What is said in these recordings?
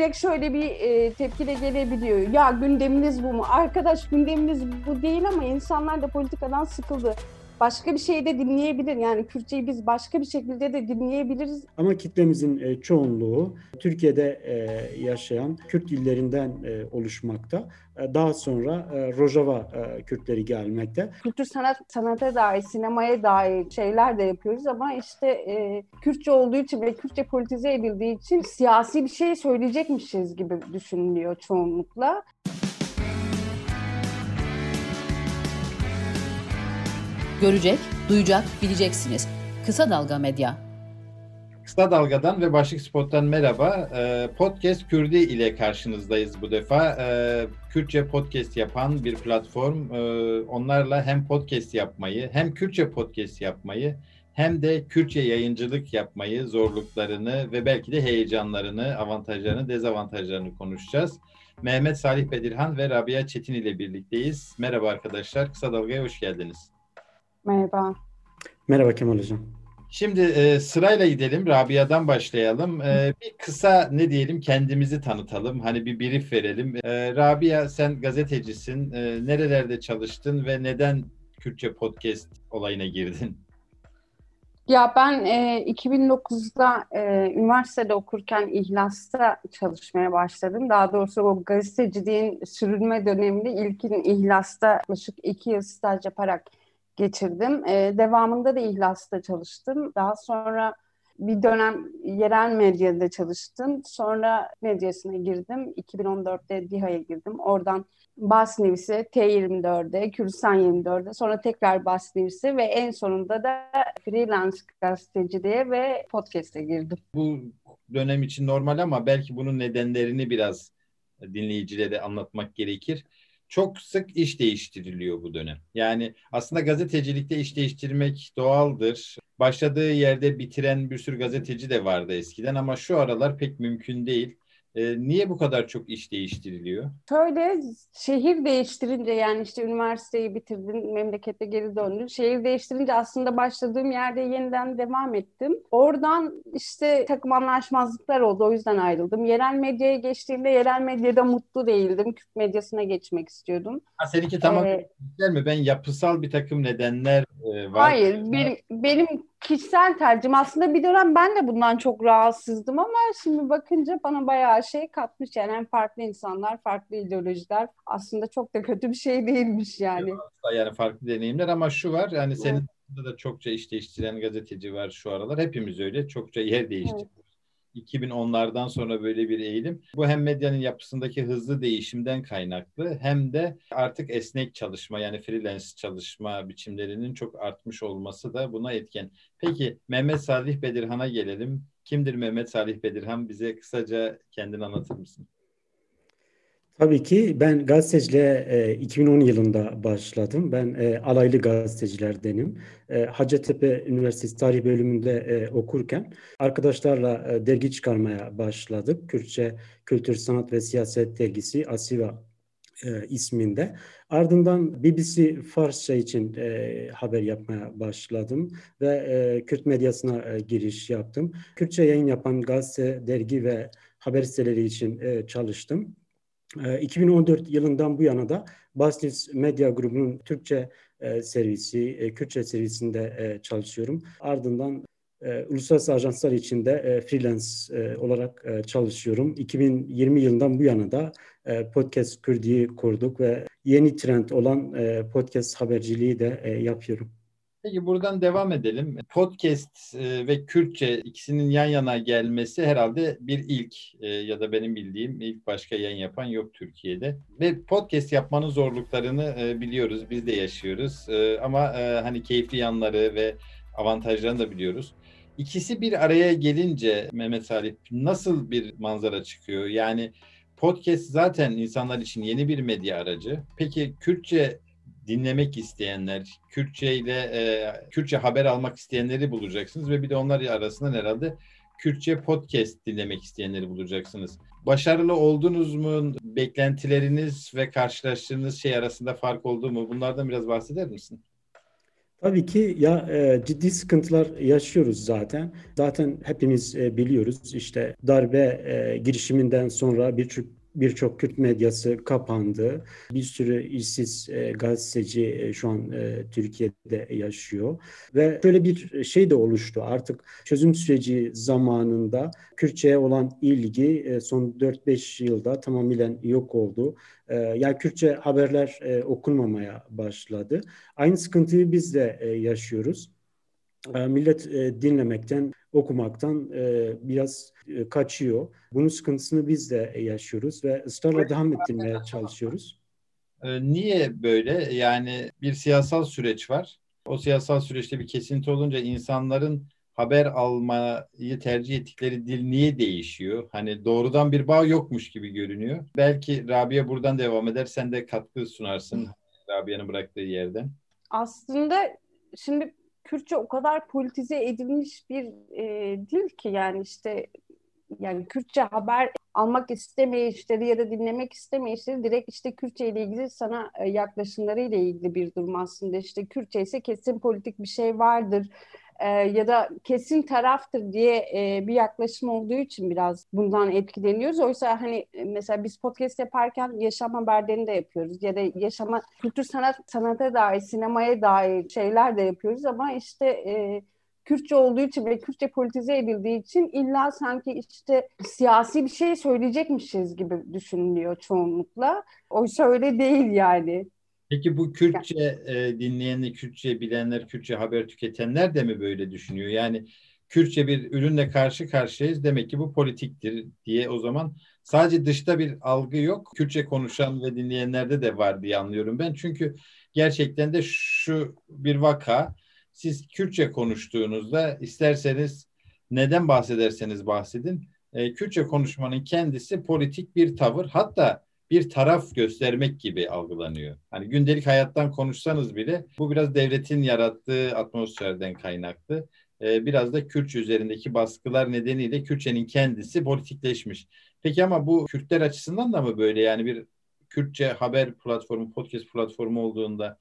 direkt şöyle bir e, tepki de gelebiliyor. Ya gündeminiz bu mu? Arkadaş gündeminiz bu değil ama insanlar da politikadan sıkıldı başka bir şey de dinleyebilir. Yani Kürtçeyi biz başka bir şekilde de dinleyebiliriz. Ama kitlemizin e, çoğunluğu Türkiye'de e, yaşayan Kürt illerinden e, oluşmakta. Daha sonra Rojava Kürtleri gelmekte. Kültür sanat sanata dair, sinemaya dair şeyler de yapıyoruz ama işte Kürtçe olduğu için ve Kürtçe politize edildiği için siyasi bir şey söyleyecekmişiz gibi düşünülüyor çoğunlukla. Görecek, duyacak, bileceksiniz. Kısa Dalga Medya. Kısa Dalga'dan ve Başlık Spot'tan merhaba. Ee, podcast Kürdi ile karşınızdayız bu defa. Ee, Kürtçe podcast yapan bir platform. Ee, onlarla hem podcast yapmayı, hem Kürtçe podcast yapmayı, hem de Kürtçe yayıncılık yapmayı, zorluklarını ve belki de heyecanlarını, avantajlarını, dezavantajlarını konuşacağız. Mehmet Salih Bedirhan ve Rabia Çetin ile birlikteyiz. Merhaba arkadaşlar, Kısa Dalga'ya hoş geldiniz. Merhaba. Merhaba Kemal Hocam. Şimdi e, sırayla gidelim. Rabia'dan başlayalım. E, bir kısa ne diyelim kendimizi tanıtalım. Hani bir brief verelim. E, Rabia sen gazetecisin. E, nerelerde çalıştın ve neden Kürtçe podcast olayına girdin? Ya ben e, 2009'da e, üniversitede okurken İhlas'ta çalışmaya başladım. Daha doğrusu o gazeteciliğin sürülme döneminde ilkin İhlas'ta yaklaşık iki yıl staj yaparak geçirdim. E, devamında da İhlas'ta çalıştım. Daha sonra bir dönem yerel medyada çalıştım. Sonra medyasına girdim. 2014'te DİHA'ya girdim. Oradan Bas Nevis'e, T24'e, Kürdistan 24'e, sonra tekrar Bas Nevis'e ve en sonunda da freelance gazeteciliğe ve podcast'e girdim. Bu dönem için normal ama belki bunun nedenlerini biraz dinleyicilere anlatmak gerekir çok sık iş değiştiriliyor bu dönem. Yani aslında gazetecilikte iş değiştirmek doğaldır. Başladığı yerde bitiren bir sürü gazeteci de vardı eskiden ama şu aralar pek mümkün değil. E, niye bu kadar çok iş değiştiriliyor? Şöyle şehir değiştirince yani işte üniversiteyi bitirdin, memlekete geri döndün. Şehir değiştirince aslında başladığım yerde yeniden devam ettim. Oradan işte takım anlaşmazlıklar oldu. O yüzden ayrıldım. Yerel medyaya geçtiğimde yerel medyada mutlu değildim. Kürt medyasına geçmek istiyordum. Ha, seninki tamam ee, mi? Ben yapısal bir takım nedenler e, var. Hayır, benim, benim kişisel tercihim. Aslında bir dönem ben de bundan çok rahatsızdım ama şimdi bakınca bana bayağı şey katmış. Yani hem farklı insanlar, farklı ideolojiler aslında çok da kötü bir şey değilmiş yani. Yani farklı deneyimler ama şu var yani senin evet. da çokça iş değiştiren gazeteci var şu aralar. Hepimiz öyle. Çokça yer değiştirdik. Evet. 2010'lardan sonra böyle bir eğilim. Bu hem medyanın yapısındaki hızlı değişimden kaynaklı hem de artık esnek çalışma yani freelance çalışma biçimlerinin çok artmış olması da buna etken. Peki Mehmet Salih Bedirhan'a gelelim. Kimdir Mehmet Salih Bedirhan? Bize kısaca kendini anlatır mısın? Tabii ki ben gazeteciliğe e, 2010 yılında başladım. Ben e, alaylı gazetecilerdenim. E, Hacettepe Üniversitesi Tarih Bölümünde e, okurken arkadaşlarla e, dergi çıkarmaya başladık. Kürtçe Kültür, Sanat ve Siyaset dergisi Asiva e, isminde. Ardından BBC Farsça için e, haber yapmaya başladım ve e, Kürt medyasına e, giriş yaptım. Kürtçe yayın yapan gazete, dergi ve haber siteleri için e, çalıştım. 2014 ee, yılından bu yana da Basnis Medya Grubu'nun Türkçe e, servisi, e, Kürtçe servisinde e, çalışıyorum. Ardından uluslararası ajanslar için de freelance olarak çalışıyorum. 2020 yılından bu yana da Podcast Kürdi'yi kurduk ve yeni trend olan podcast haberciliği de yapıyorum. Peki buradan devam edelim. Podcast e, ve Kürtçe ikisinin yan yana gelmesi herhalde bir ilk e, ya da benim bildiğim ilk başka yayın yapan yok Türkiye'de. Ve podcast yapmanın zorluklarını e, biliyoruz, biz de yaşıyoruz. Ama hani keyifli yanları ve avantajlarını da biliyoruz. İkisi bir araya gelince Mehmet Salih nasıl bir manzara çıkıyor? Yani podcast zaten insanlar için yeni bir medya aracı. Peki Kürtçe dinlemek isteyenler, Kürtçe ile e, Kürtçe haber almak isteyenleri bulacaksınız ve bir de onlar arasında herhalde Kürtçe podcast dinlemek isteyenleri bulacaksınız. Başarılı oldunuz mu? Beklentileriniz ve karşılaştığınız şey arasında fark oldu mu? Bunlardan biraz bahseder misin? Tabii ki ya e, ciddi sıkıntılar yaşıyoruz zaten. Zaten hepimiz e, biliyoruz işte darbe e, girişiminden sonra birçok birçok Kürt medyası kapandı. Bir sürü işsiz e, gazeteci e, şu an e, Türkiye'de yaşıyor. Ve şöyle bir şey de oluştu. Artık çözüm süreci zamanında Kürtçe'ye olan ilgi e, son 4-5 yılda tamamen yok oldu. E, yani Kürtçe haberler e, okunmamaya başladı. Aynı sıkıntıyı biz de e, yaşıyoruz. E, millet e, dinlemekten, okumaktan e, biraz kaçıyor. Bunun sıkıntısını biz de yaşıyoruz ve ısrarla devam ettirmeye çalışıyoruz. Niye böyle? Yani bir siyasal süreç var. O siyasal süreçte bir kesinti olunca insanların haber almayı tercih ettikleri dil niye değişiyor? Hani doğrudan bir bağ yokmuş gibi görünüyor. Belki Rabia buradan devam eder. Sen de katkı sunarsın Rabia'nın bıraktığı yerden. Aslında şimdi Kürtçe o kadar politize edilmiş bir e, dil ki yani işte yani Kürtçe haber almak istemeyişleri ya da dinlemek istemeyişleri direkt işte Kürtçe ile ilgili sana e, yaklaşımları ile ilgili bir durum aslında. İşte Kürtçe ise kesin politik bir şey vardır e, ya da kesin taraftır diye e, bir yaklaşım olduğu için biraz bundan etkileniyoruz. Oysa hani e, mesela biz podcast yaparken yaşam haberlerini de yapıyoruz ya da yaşama kültür sanat sanata dair sinemaya dair şeyler de yapıyoruz ama işte e, Kürtçe olduğu için ve Kürtçe politize edildiği için illa sanki işte siyasi bir şey söyleyecekmişiz gibi düşünülüyor çoğunlukla. Oysa öyle değil yani. Peki bu Kürtçe e, dinleyenler, Kürtçe bilenler, Kürtçe haber tüketenler de mi böyle düşünüyor? Yani Kürtçe bir ürünle karşı karşıyayız demek ki bu politiktir diye o zaman sadece dışta bir algı yok. Kürtçe konuşan ve dinleyenlerde de var diye anlıyorum ben. Çünkü gerçekten de şu bir vaka siz Kürtçe konuştuğunuzda isterseniz neden bahsederseniz bahsedin. E, Kürtçe konuşmanın kendisi politik bir tavır hatta bir taraf göstermek gibi algılanıyor. Hani gündelik hayattan konuşsanız bile bu biraz devletin yarattığı atmosferden kaynaklı. E, biraz da Kürtçe üzerindeki baskılar nedeniyle Kürtçenin kendisi politikleşmiş. Peki ama bu Kürtler açısından da mı böyle yani bir Kürtçe haber platformu, podcast platformu olduğunda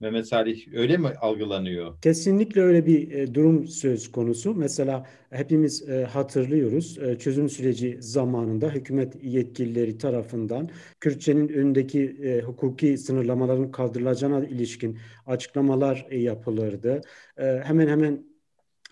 Mehmet Salih öyle mi algılanıyor? Kesinlikle öyle bir e, durum söz konusu. Mesela hepimiz e, hatırlıyoruz e, çözüm süreci zamanında hükümet yetkilileri tarafından Kürtçenin önündeki hukuki sınırlamaların kaldırılacağına ilişkin açıklamalar yapılırdı. Hemen hemen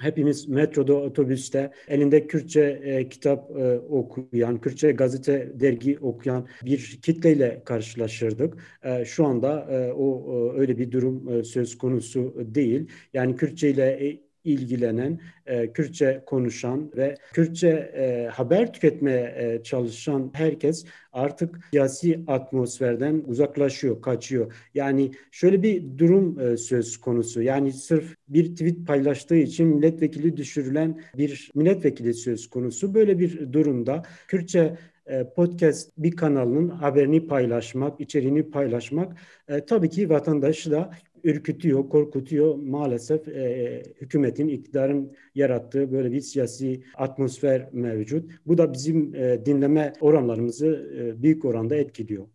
hepimiz metroda, otobüste elinde Kürtçe e, kitap e, okuyan, Kürtçe gazete, dergi okuyan bir kitleyle karşılaşırdık. E, şu anda e, o e, öyle bir durum e, söz konusu değil. Yani Kürtçe ile e, ilgilenen, e, Kürtçe konuşan ve Kürtçe e, haber tüketmeye e, çalışan herkes artık siyasi atmosferden uzaklaşıyor, kaçıyor. Yani şöyle bir durum e, söz konusu. Yani sırf bir tweet paylaştığı için milletvekili düşürülen bir milletvekili söz konusu. Böyle bir durumda Kürtçe e, podcast bir kanalının haberini paylaşmak, içeriğini paylaşmak e, tabii ki vatandaşı da ürkütüyor, korkutuyor maalesef e, hükümetin, iktidarın yarattığı böyle bir siyasi atmosfer mevcut. Bu da bizim e, dinleme oranlarımızı e, büyük oranda etkiliyor.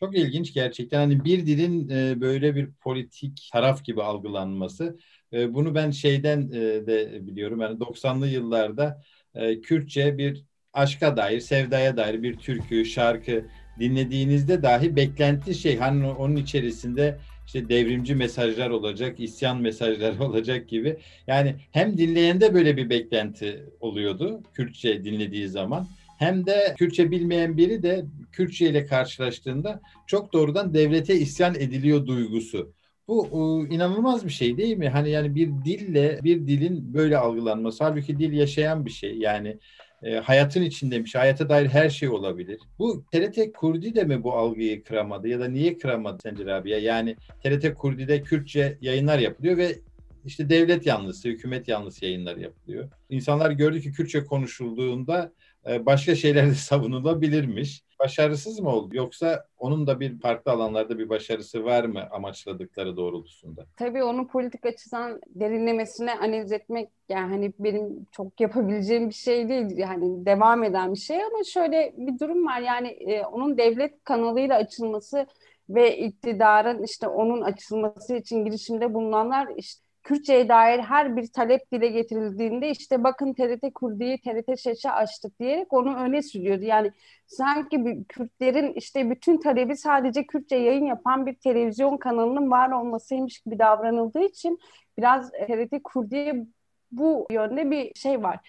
Çok ilginç gerçekten. Hani bir dilin e, böyle bir politik taraf gibi algılanması. E, bunu ben şeyden e, de biliyorum. Yani 90'lı yıllarda e, Kürtçe bir aşka dair, sevdaya dair bir türkü, şarkı dinlediğinizde dahi beklenti şey hani onun içerisinde işte devrimci mesajlar olacak, isyan mesajları olacak gibi. Yani hem dinleyende böyle bir beklenti oluyordu Kürtçe dinlediği zaman hem de Kürtçe bilmeyen biri de Kürtçe ile karşılaştığında çok doğrudan devlete isyan ediliyor duygusu. Bu inanılmaz bir şey değil mi? Hani yani bir dille bir dilin böyle algılanması. Halbuki dil yaşayan bir şey. Yani e, hayatın içindeymiş. Hayata dair her şey olabilir. Bu TRT Kurdi de mi bu algıyı kıramadı ya da niye kıramadı sence Rabia? Yani TRT Kurdi'de Kürtçe yayınlar yapılıyor ve işte devlet yanlısı, hükümet yanlısı yayınlar yapılıyor. İnsanlar gördü ki Kürtçe konuşulduğunda e, başka şeyler de savunulabilirmiş. Başarısız mı oldu yoksa onun da bir farklı alanlarda bir başarısı var mı amaçladıkları doğrultusunda? Tabii onu politik açıdan derinlemesine analiz etmek yani hani benim çok yapabileceğim bir şey değil. Yani devam eden bir şey ama şöyle bir durum var yani e, onun devlet kanalıyla açılması ve iktidarın işte onun açılması için girişimde bulunanlar işte Kürtçe'ye dair her bir talep dile getirildiğinde işte bakın TRT Kurdi'yi TRT Şeşe açtık diyerek onu öne sürüyordu. Yani sanki Kürtlerin işte bütün talebi sadece Kürtçe yayın yapan bir televizyon kanalının var olmasıymış gibi davranıldığı için biraz TRT Kurdi'ye bu yönde bir şey var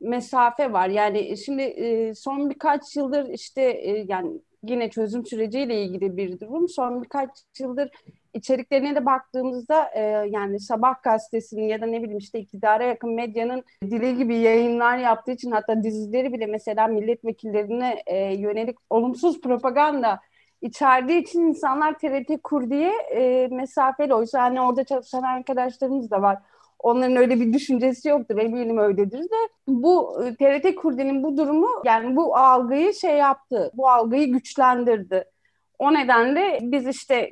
mesafe var. Yani şimdi e, son birkaç yıldır işte e, yani yine çözüm süreciyle ilgili bir durum. Son birkaç yıldır içeriklerine de baktığımızda e, yani Sabah gazetesinin ya da ne bileyim işte iktidara yakın medyanın dili gibi yayınlar yaptığı için hatta dizileri bile mesela milletvekillerine e, yönelik olumsuz propaganda içerdiği için insanlar TRT kur diye e, mesafeli. Oysa hani orada çalışan arkadaşlarımız da var. Onların öyle bir düşüncesi yoktur. Eminim öyledir de. Bu TRT Kurdi'nin bu durumu yani bu algıyı şey yaptı. Bu algıyı güçlendirdi. O nedenle biz işte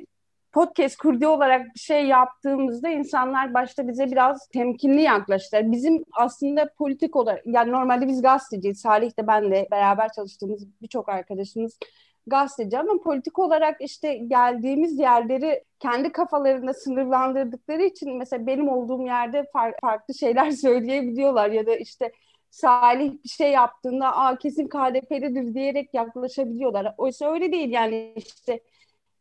podcast kurdi olarak bir şey yaptığımızda insanlar başta bize biraz temkinli yaklaştılar. Bizim aslında politik olarak yani normalde biz gazeteciyiz. Salih de ben de beraber çalıştığımız birçok arkadaşımız gazeteci ama politik olarak işte geldiğimiz yerleri kendi kafalarında sınırlandırdıkları için mesela benim olduğum yerde far, farklı şeyler söyleyebiliyorlar ya da işte Salih bir şey yaptığında Aa, kesin KDP'lidir diyerek yaklaşabiliyorlar. Oysa öyle değil yani işte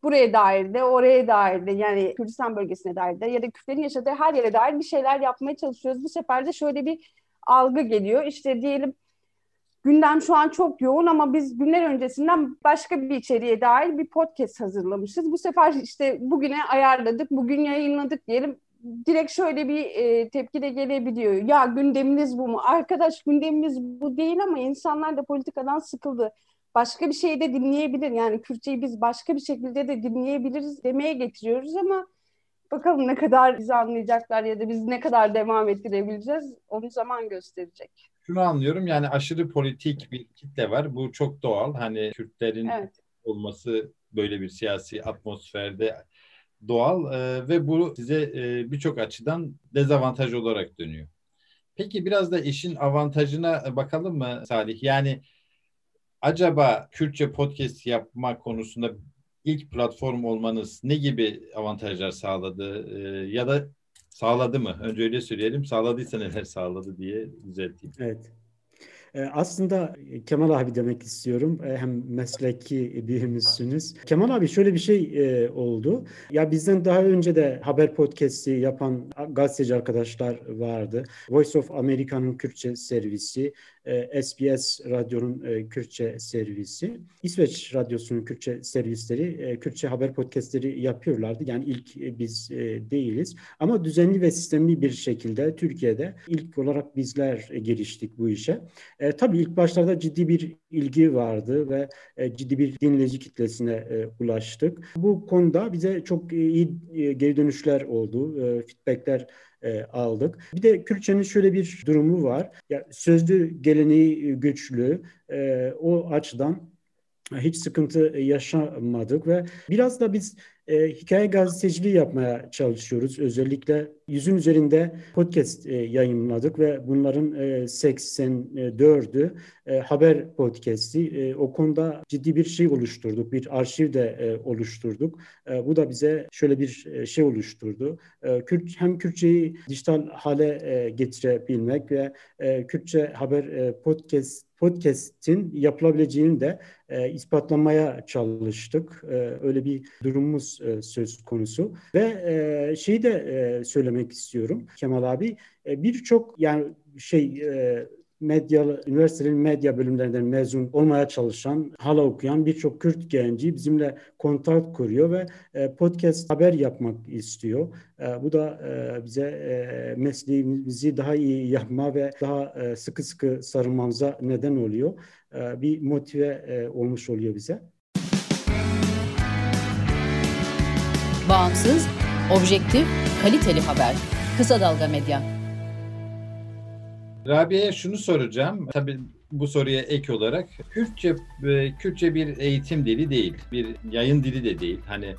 buraya dair de oraya dair de yani Kürdistan bölgesine dair de ya da Kürtlerin yaşadığı her yere dair bir şeyler yapmaya çalışıyoruz. Bu sefer de şöyle bir algı geliyor. İşte diyelim gündem şu an çok yoğun ama biz günler öncesinden başka bir içeriğe dair bir podcast hazırlamışız. Bu sefer işte bugüne ayarladık, bugün yayınladık diyelim. Direkt şöyle bir e, tepki de gelebiliyor. Ya gündeminiz bu mu? Arkadaş gündemimiz bu değil ama insanlar da politikadan sıkıldı başka bir şey de dinleyebilir. Yani Kürtçeyi biz başka bir şekilde de dinleyebiliriz demeye getiriyoruz ama bakalım ne kadar bizi anlayacaklar ya da biz ne kadar devam ettirebileceğiz onu zaman gösterecek. Şunu anlıyorum yani aşırı politik bir kitle var. Bu çok doğal. Hani Kürtlerin evet. olması böyle bir siyasi atmosferde doğal e, ve bu size e, birçok açıdan dezavantaj olarak dönüyor. Peki biraz da işin avantajına bakalım mı Salih? Yani acaba Kürtçe podcast yapma konusunda ilk platform olmanız ne gibi avantajlar sağladı ee, ya da sağladı mı? Önce öyle söyleyelim. Sağladıysa neler sağladı diye düzelteyim. Evet. Ee, aslında Kemal abi demek istiyorum. Ee, hem mesleki büyüğümüzsünüz. Kemal abi şöyle bir şey e, oldu. Ya bizden daha önce de haber podcast'i yapan gazeteci arkadaşlar vardı. Voice of America'nın Kürtçe servisi, SBS e, Radyo'nun e, Kürtçe servisi, İsveç Radyosu'nun Kürtçe servisleri, Kürtçe haber podcastleri yapıyorlardı. Yani ilk biz değiliz. Ama düzenli ve sistemli bir şekilde Türkiye'de ilk olarak bizler giriştik bu işe. E, tabii ilk başlarda ciddi bir ilgi vardı ve e, ciddi bir dinleyici kitlesine e, ulaştık. Bu konuda bize çok iyi e, geri dönüşler oldu, feedbackler aldık. Bir de Kürtçenin şöyle bir durumu var. Ya, sözlü geleneği güçlü. O açıdan hiç sıkıntı yaşamadık ve biraz da biz e, hikaye gazeteciliği yapmaya çalışıyoruz. Özellikle yüzün üzerinde podcast e, yayınladık ve bunların e, 84'ü e, haber podcast'i. E, o konuda ciddi bir şey oluşturduk, bir arşiv de e, oluşturduk. E, bu da bize şöyle bir e, şey oluşturdu. E, Kürt, hem Kürtçeyi dijital hale e, getirebilmek ve e, Kürtçe haber e, podcast podcast'in yapılabileceğini de e, ispatlamaya çalıştık. E, öyle bir durumumuz e, söz konusu. Ve e, şeyi de e, söylemek istiyorum Kemal abi. E, Birçok yani şey e, medya, üniversitenin medya bölümlerinden mezun olmaya çalışan, hala okuyan birçok Kürt genci bizimle kontak kuruyor ve e, podcast haber yapmak istiyor. E, bu da e, bize mesleğimizi daha iyi yapma ve daha sıkı sıkı sarılmamıza neden oluyor. Bir motive olmuş oluyor bize. Bağımsız, objektif, kaliteli haber. Kısa Dalga Medya. Rabia'ya şunu soracağım. Tabii bu soruya ek olarak Kürtçe e, Kürtçe bir eğitim dili değil. Bir yayın dili de değil. Hani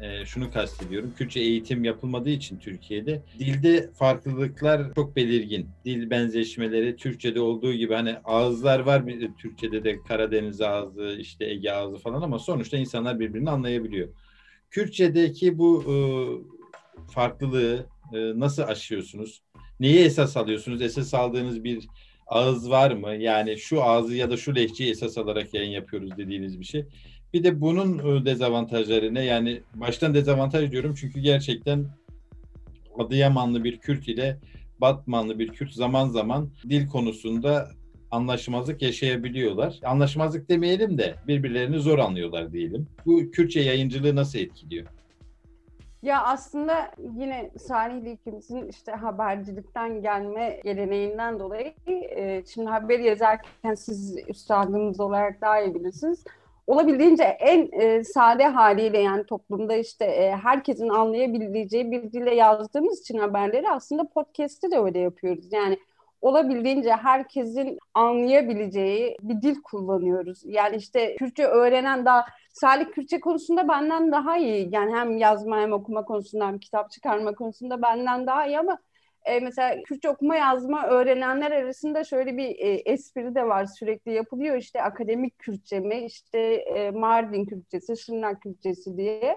e, şunu kastediyorum. Kürtçe eğitim yapılmadığı için Türkiye'de dilde farklılıklar çok belirgin. Dil benzeşmeleri Türkçe'de olduğu gibi hani ağızlar var bir Türkçe'de de Karadeniz ağzı, işte Ege ağzı falan ama sonuçta insanlar birbirini anlayabiliyor. Kürtçedeki bu e, farklılığı e, nasıl aşıyorsunuz? Neyi esas alıyorsunuz? Esas aldığınız bir ağız var mı? Yani şu ağzı ya da şu lehçeyi esas alarak yayın yapıyoruz dediğiniz bir şey. Bir de bunun e, dezavantajları ne? Yani baştan dezavantaj diyorum çünkü gerçekten Adıyamanlı bir Kürt ile Batmanlı bir Kürt zaman zaman dil konusunda anlaşmazlık yaşayabiliyorlar. Anlaşmazlık demeyelim de birbirlerini zor anlıyorlar diyelim. Bu Kürtçe yayıncılığı nasıl etkiliyor? Ya aslında yine Salih ikimizin işte habercilikten gelme geleneğinden dolayı e, şimdi haber yazarken siz üstadımız olarak daha iyi bilirsiniz. Olabildiğince en e, sade haliyle yani toplumda işte e, herkesin anlayabileceği bir dille yazdığımız için haberleri aslında podcast'te de öyle yapıyoruz. Yani olabildiğince herkesin anlayabileceği bir dil kullanıyoruz. Yani işte Kürtçe öğrenen daha Salih Kürtçe konusunda benden daha iyi. Yani hem yazma hem okuma konusunda hem kitap çıkarma konusunda benden daha iyi ama e, mesela Kürtçe okuma yazma öğrenenler arasında şöyle bir e, espri de var sürekli yapılıyor işte akademik Kürtçe mi işte e, Mardin Kürtçesi, Şırnak Kürtçesi diye.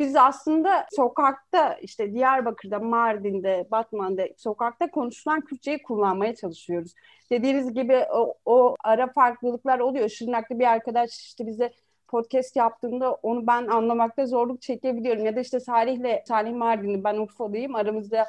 Biz aslında sokakta işte Diyarbakır'da, Mardin'de, Batman'da sokakta konuşulan Kürtçeyi kullanmaya çalışıyoruz. Dediğiniz gibi o, o ara farklılıklar oluyor. Şırnaklı bir arkadaş işte bize podcast yaptığında onu ben anlamakta zorluk çekebiliyorum. Ya da işte Salih'le, Salih Mardin'i ben Urfalıyım. Aramızda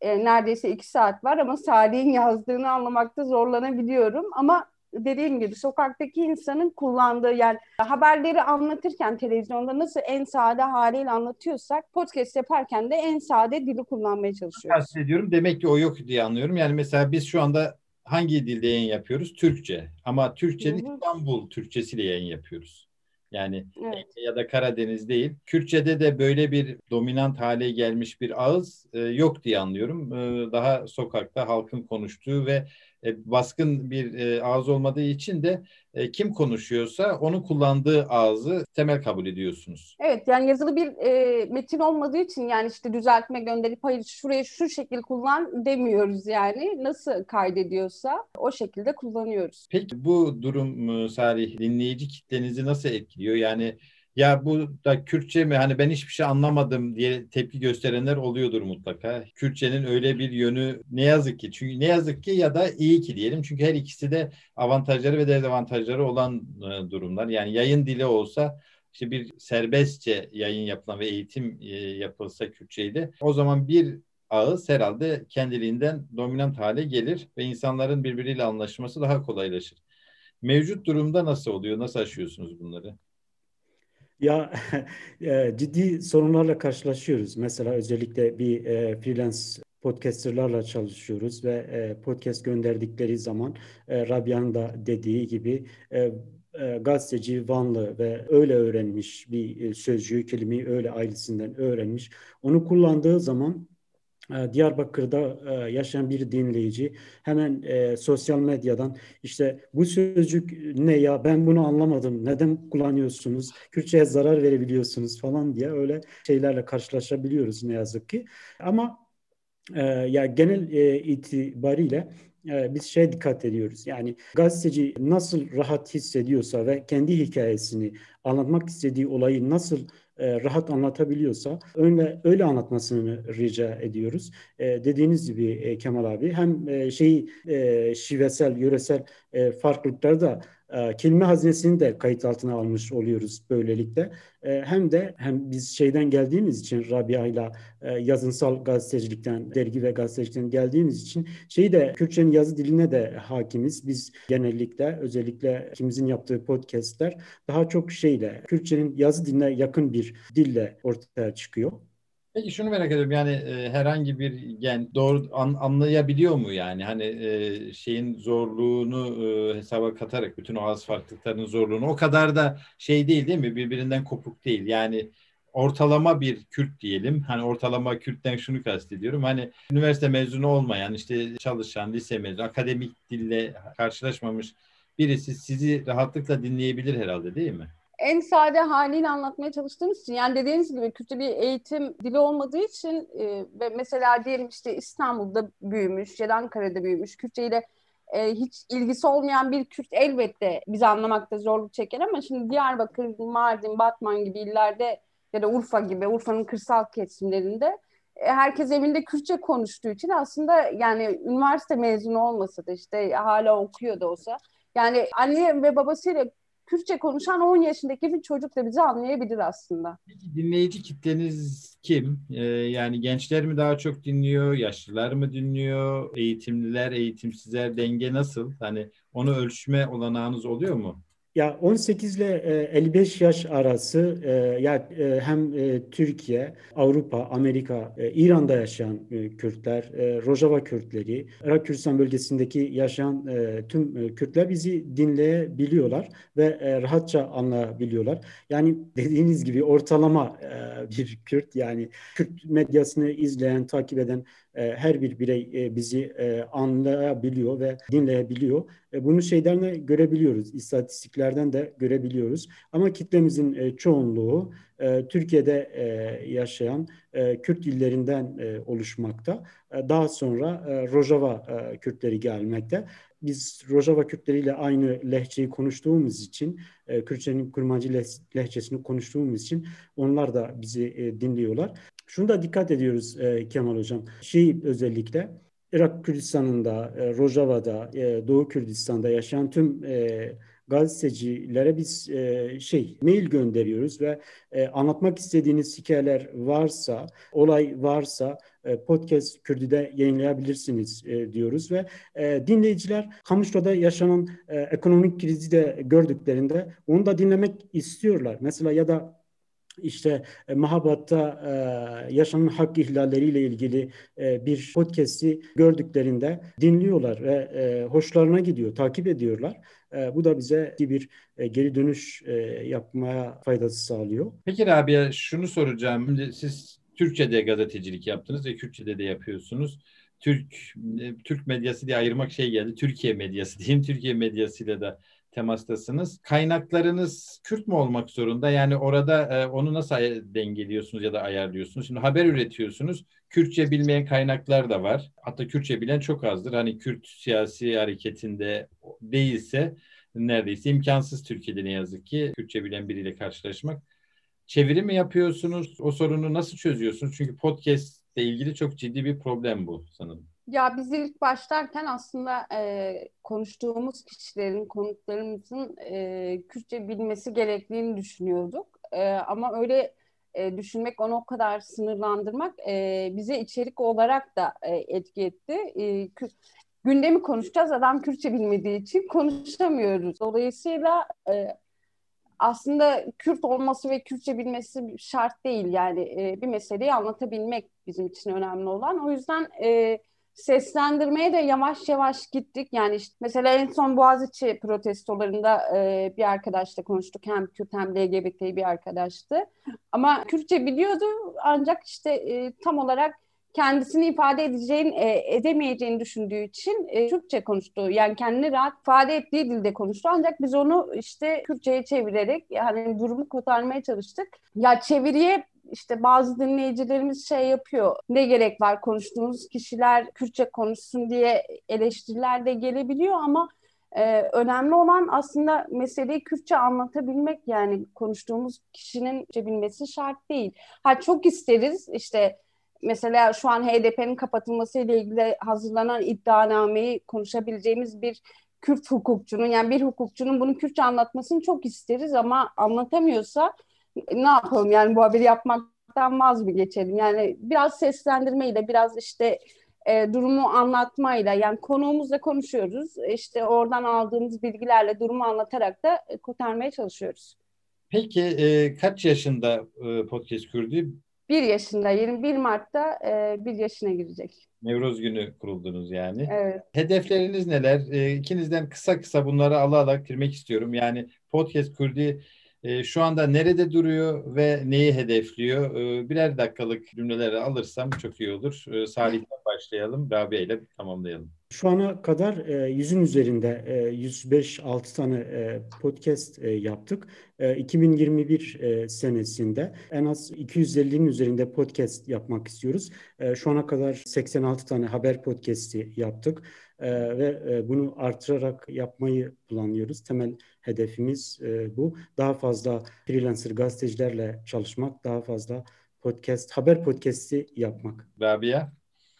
e, neredeyse iki saat var ama Salih'in yazdığını anlamakta zorlanabiliyorum. Ama dediğim gibi sokaktaki insanın kullandığı yani haberleri anlatırken televizyonda nasıl en sade haliyle anlatıyorsak podcast yaparken de en sade dili kullanmaya çalışıyoruz. ediyorum. Demek ki o yok diye anlıyorum. Yani mesela biz şu anda hangi dilde yayın yapıyoruz? Türkçe. Ama Türkçenin İstanbul Türkçesiyle yayın yapıyoruz. Yani evet. ya da Karadeniz değil. Kürtçe'de de böyle bir dominant hale gelmiş bir ağız e, yok diye anlıyorum. E, daha sokakta halkın konuştuğu ve e, baskın bir e, ağız olmadığı için de e, kim konuşuyorsa onun kullandığı ağzı temel kabul ediyorsunuz. Evet yani yazılı bir e, metin olmadığı için yani işte düzeltme gönderip hayır şuraya şu şekil kullan demiyoruz yani. Nasıl kaydediyorsa o şekilde kullanıyoruz. Peki bu durum Salih dinleyici kitlenizi nasıl etkiliyor? Yani ya bu da Kürtçe mi hani ben hiçbir şey anlamadım diye tepki gösterenler oluyordur mutlaka. Kürtçenin öyle bir yönü ne yazık ki çünkü ne yazık ki ya da iyi ki diyelim çünkü her ikisi de avantajları ve dezavantajları olan e, durumlar. Yani yayın dili olsa işte bir serbestçe yayın yapılan ve eğitim e, yapılsa Kürtçeyle o zaman bir ağız herhalde kendiliğinden dominant hale gelir ve insanların birbiriyle anlaşması daha kolaylaşır. Mevcut durumda nasıl oluyor? Nasıl aşıyorsunuz bunları? Ya e, ciddi sorunlarla karşılaşıyoruz. Mesela özellikle bir e, freelance podcasterlarla çalışıyoruz ve e, podcast gönderdikleri zaman e, Rabia'nın da dediği gibi e, e, gazeteci Vanlı ve öyle öğrenmiş bir sözcüğü, kelimeyi öyle ailesinden öğrenmiş. Onu kullandığı zaman Diyarbakır'da e, yaşayan bir dinleyici. Hemen e, sosyal medyadan işte bu sözcük ne ya? Ben bunu anlamadım. Neden kullanıyorsunuz? Kürtçe'ye zarar verebiliyorsunuz falan diye öyle şeylerle karşılaşabiliyoruz ne yazık ki. Ama e, ya genel e, itibariyle e, biz şey dikkat ediyoruz. Yani gazeteci nasıl rahat hissediyorsa ve kendi hikayesini anlatmak istediği olayı nasıl e, rahat anlatabiliyorsa öyle öyle anlatmasını rica ediyoruz. E, dediğiniz gibi e, Kemal abi hem e, şey e, şivesel, yöresel farklılıkları da e, kelime hazinesini de kayıt altına almış oluyoruz böylelikle. E, hem de hem biz şeyden geldiğimiz için Rabia ile e, yazınsal gazetecilikten, dergi ve gazetecilikten geldiğimiz için şeyi de Kürtçenin yazı diline de hakimiz. Biz genellikle özellikle ikimizin yaptığı podcastler daha çok şeyle Kürtçenin yazı diline yakın bir dille ortaya çıkıyor. Peki şunu merak ediyorum yani e, herhangi bir gen doğru an, anlayabiliyor mu yani? Hani e, şeyin zorluğunu e, hesaba katarak bütün o az farklılıklarının zorluğunu o kadar da şey değil değil mi? Birbirinden kopuk değil. Yani ortalama bir Kürt diyelim. Hani ortalama Kürt'ten şunu kastediyorum. Hani üniversite mezunu olmayan işte çalışan lise mezunu akademik dille karşılaşmamış birisi sizi rahatlıkla dinleyebilir herhalde değil mi? En sade haliyle anlatmaya çalıştığımız için yani dediğiniz gibi kötü bir eğitim dili olmadığı için e, ve mesela diyelim işte İstanbul'da büyümüş ya da Ankara'da büyümüş Kürtçe ile e, hiç ilgisi olmayan bir Kürt elbette bizi anlamakta zorluk çeker ama şimdi Diyarbakır, Mardin, Batman gibi illerde ya da Urfa gibi Urfa'nın kırsal kesimlerinde e, herkes evinde Kürtçe konuştuğu için aslında yani üniversite mezunu olmasa da işte hala okuyor da olsa yani anne ve babasıyla Kürtçe konuşan 10 yaşındaki bir çocuk da bizi anlayabilir aslında. Peki dinleyici kitleniz kim? Ee, yani gençler mi daha çok dinliyor, yaşlılar mı dinliyor, eğitimliler, eğitimsizler denge nasıl? Hani onu ölçme olanağınız oluyor mu? Ya 18 ile 55 yaş arası e, ya e, hem e, Türkiye, Avrupa, Amerika, İran'da yaşayan Kürtler, Rojava Kürtleri, Irak Kürdistan bölgesindeki yaşayan tüm Kürtler bizi dinleyebiliyorlar ve rahatça anlayabiliyorlar. Yani dediğiniz gibi ortalama bir Kürt yani Kürt medyasını izleyen, takip eden her bir birey bizi anlayabiliyor ve dinleyebiliyor. Bunu şeyden de görebiliyoruz, istatistiklerden de görebiliyoruz. Ama kitlemizin çoğunluğu Türkiye'de yaşayan Kürt illerinden oluşmakta. Daha sonra Rojava Kürtleri gelmekte. Biz Rojava Kürtleriyle aynı lehçeyi konuştuğumuz için, Kürtçenin kurmancı lehçesini konuştuğumuz için onlar da bizi dinliyorlar. Şunu da dikkat ediyoruz Kemal Hocam. Şey özellikle Irak Kürdistan'ında, e, Rojava'da, e, Doğu Kürdistan'da yaşayan tüm e, gazetecilere biz e, şey mail gönderiyoruz ve e, anlatmak istediğiniz hikayeler varsa, olay varsa e, podcast Kürdü'de yayınlayabilirsiniz e, diyoruz ve e, dinleyiciler Kamışlo'da yaşanan e, ekonomik krizi de gördüklerinde onu da dinlemek istiyorlar. Mesela ya da işte e, Mahabat'ta e, yaşanan hak ihlalleriyle ilgili e, bir podcast'i gördüklerinde dinliyorlar ve e, hoşlarına gidiyor, takip ediyorlar. E, bu da bize bir e, geri dönüş e, yapmaya faydası sağlıyor. Peki Rabia şunu soracağım. Şimdi siz Türkçe'de gazetecilik yaptınız ve Kürtçe'de de yapıyorsunuz. Türk e, Türk medyası diye ayırmak şey geldi. Türkiye medyası diyeyim. Türkiye medyasıyla da temastasınız. Kaynaklarınız Kürt mü olmak zorunda? Yani orada e, onu nasıl dengeliyorsunuz ya da ayarlıyorsunuz? Şimdi haber üretiyorsunuz. Kürtçe bilmeyen kaynaklar da var. Hatta Kürtçe bilen çok azdır. Hani Kürt siyasi hareketinde değilse neredeyse imkansız Türkiye'de ne yazık ki Kürtçe bilen biriyle karşılaşmak. Çeviri mi yapıyorsunuz? O sorunu nasıl çözüyorsunuz? Çünkü podcast ile ilgili çok ciddi bir problem bu sanırım. Ya biz ilk başlarken aslında e, konuştuğumuz kişilerin, konuklarımızın e, Kürtçe bilmesi gerektiğini düşünüyorduk. E, ama öyle e, düşünmek, onu o kadar sınırlandırmak e, bize içerik olarak da e, etki etti. E, gündemi konuşacağız, adam Kürtçe bilmediği için konuşamıyoruz. Dolayısıyla e, aslında Kürt olması ve Kürtçe bilmesi şart değil. Yani e, bir meseleyi anlatabilmek bizim için önemli olan. O yüzden... E, seslendirmeye de yavaş yavaş gittik. Yani işte mesela en son Boğaziçi protestolarında e, bir arkadaşla konuştuk. Hem Kürt hem LGBT bir arkadaştı. Ama Kürtçe biliyordu ancak işte e, tam olarak kendisini ifade edeceğin, e, edemeyeceğini düşündüğü için e, Türkçe konuştu. Yani kendini rahat ifade ettiği dilde konuştu. Ancak biz onu işte Kürtçe'ye çevirerek yani durumu kurtarmaya çalıştık. Ya çeviriye işte bazı dinleyicilerimiz şey yapıyor. Ne gerek var konuştuğumuz kişiler Kürtçe konuşsun diye eleştiriler de gelebiliyor ama e, önemli olan aslında meseleyi Kürtçe anlatabilmek yani konuştuğumuz kişinin bilmesi şart değil. Ha çok isteriz işte mesela şu an HDP'nin kapatılması ile ilgili hazırlanan iddianameyi konuşabileceğimiz bir Kürt hukukçunun yani bir hukukçunun bunu Kürtçe anlatmasını çok isteriz ama anlatamıyorsa ne yapalım yani bu haberi yapmaktan vaz mı geçelim? Yani biraz seslendirmeyle, biraz işte e, durumu anlatmayla yani konuğumuzla konuşuyoruz. İşte oradan aldığımız bilgilerle durumu anlatarak da e, kurtarmaya çalışıyoruz. Peki e, kaç yaşında e, podcast kurdu? Bir yaşında, 21 Mart'ta e, bir yaşına girecek. Nevroz günü kuruldunuz yani. Evet. Hedefleriniz neler? E, ikinizden kısa kısa bunları ala ala girmek istiyorum. Yani podcast kurdu e, şu anda nerede duruyor ve neyi hedefliyor? E, birer dakikalık cümleleri alırsam çok iyi olur. E, Salih'ten başlayalım. Rabia ile tamamlayalım. Şu ana kadar e, yüzün üzerinde e, 105-6 tane e, podcast e, yaptık. E, 2021 e, senesinde en az 250'nin üzerinde podcast yapmak istiyoruz. E, şu ana kadar 86 tane haber podcast'i yaptık e, ve e, bunu artırarak yapmayı planlıyoruz. Temel hedefimiz e, bu. Daha fazla freelancer gazetecilerle çalışmak, daha fazla podcast, haber podcast'i yapmak. Rabia?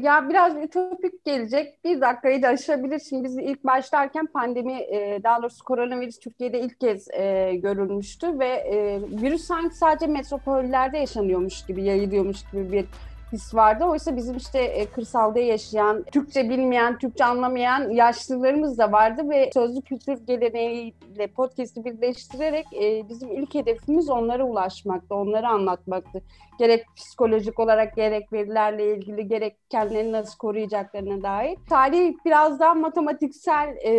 Ya biraz ütopik gelecek. Bir dakikayı da aşabilir. Şimdi biz ilk başlarken pandemi, e, daha doğrusu koronavirüs Türkiye'de ilk kez e, görülmüştü ve e, virüs sanki sadece metropollerde yaşanıyormuş gibi, yayılıyormuş gibi bir his vardı. Oysa bizim işte e, kırsalda yaşayan, Türkçe bilmeyen, Türkçe anlamayan yaşlılarımız da vardı ve sözlü kültür geleneğiyle podcast'i birleştirerek e, bizim ilk hedefimiz onlara ulaşmaktı, onları anlatmaktı. Gerek psikolojik olarak gerek verilerle ilgili gerek kendilerini nasıl koruyacaklarına dair. Tarih biraz daha matematiksel e,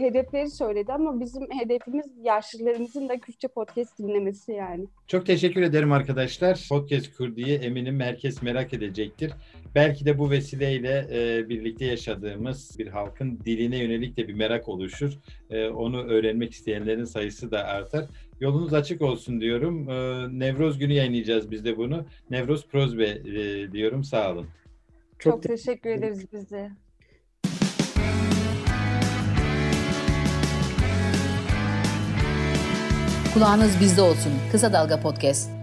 hedefleri söyledi ama bizim hedefimiz yaşlılarımızın da Kürtçe podcast dinlemesi yani. Çok teşekkür ederim arkadaşlar. Podcast Kürdi'yi eminim herkes merak edecektir. Belki de bu vesileyle e, birlikte yaşadığımız bir halkın diline yönelik de bir merak oluşur. E, onu öğrenmek isteyenlerin sayısı da artar. Yolunuz açık olsun diyorum. E, Nevroz günü yayınlayacağız biz de bunu. Nevroz Prozbe e, diyorum. Sağ olun. Çok, Çok teşekkür ederiz biz de. Kulağınız bizde olsun. Kısa Dalga Podcast.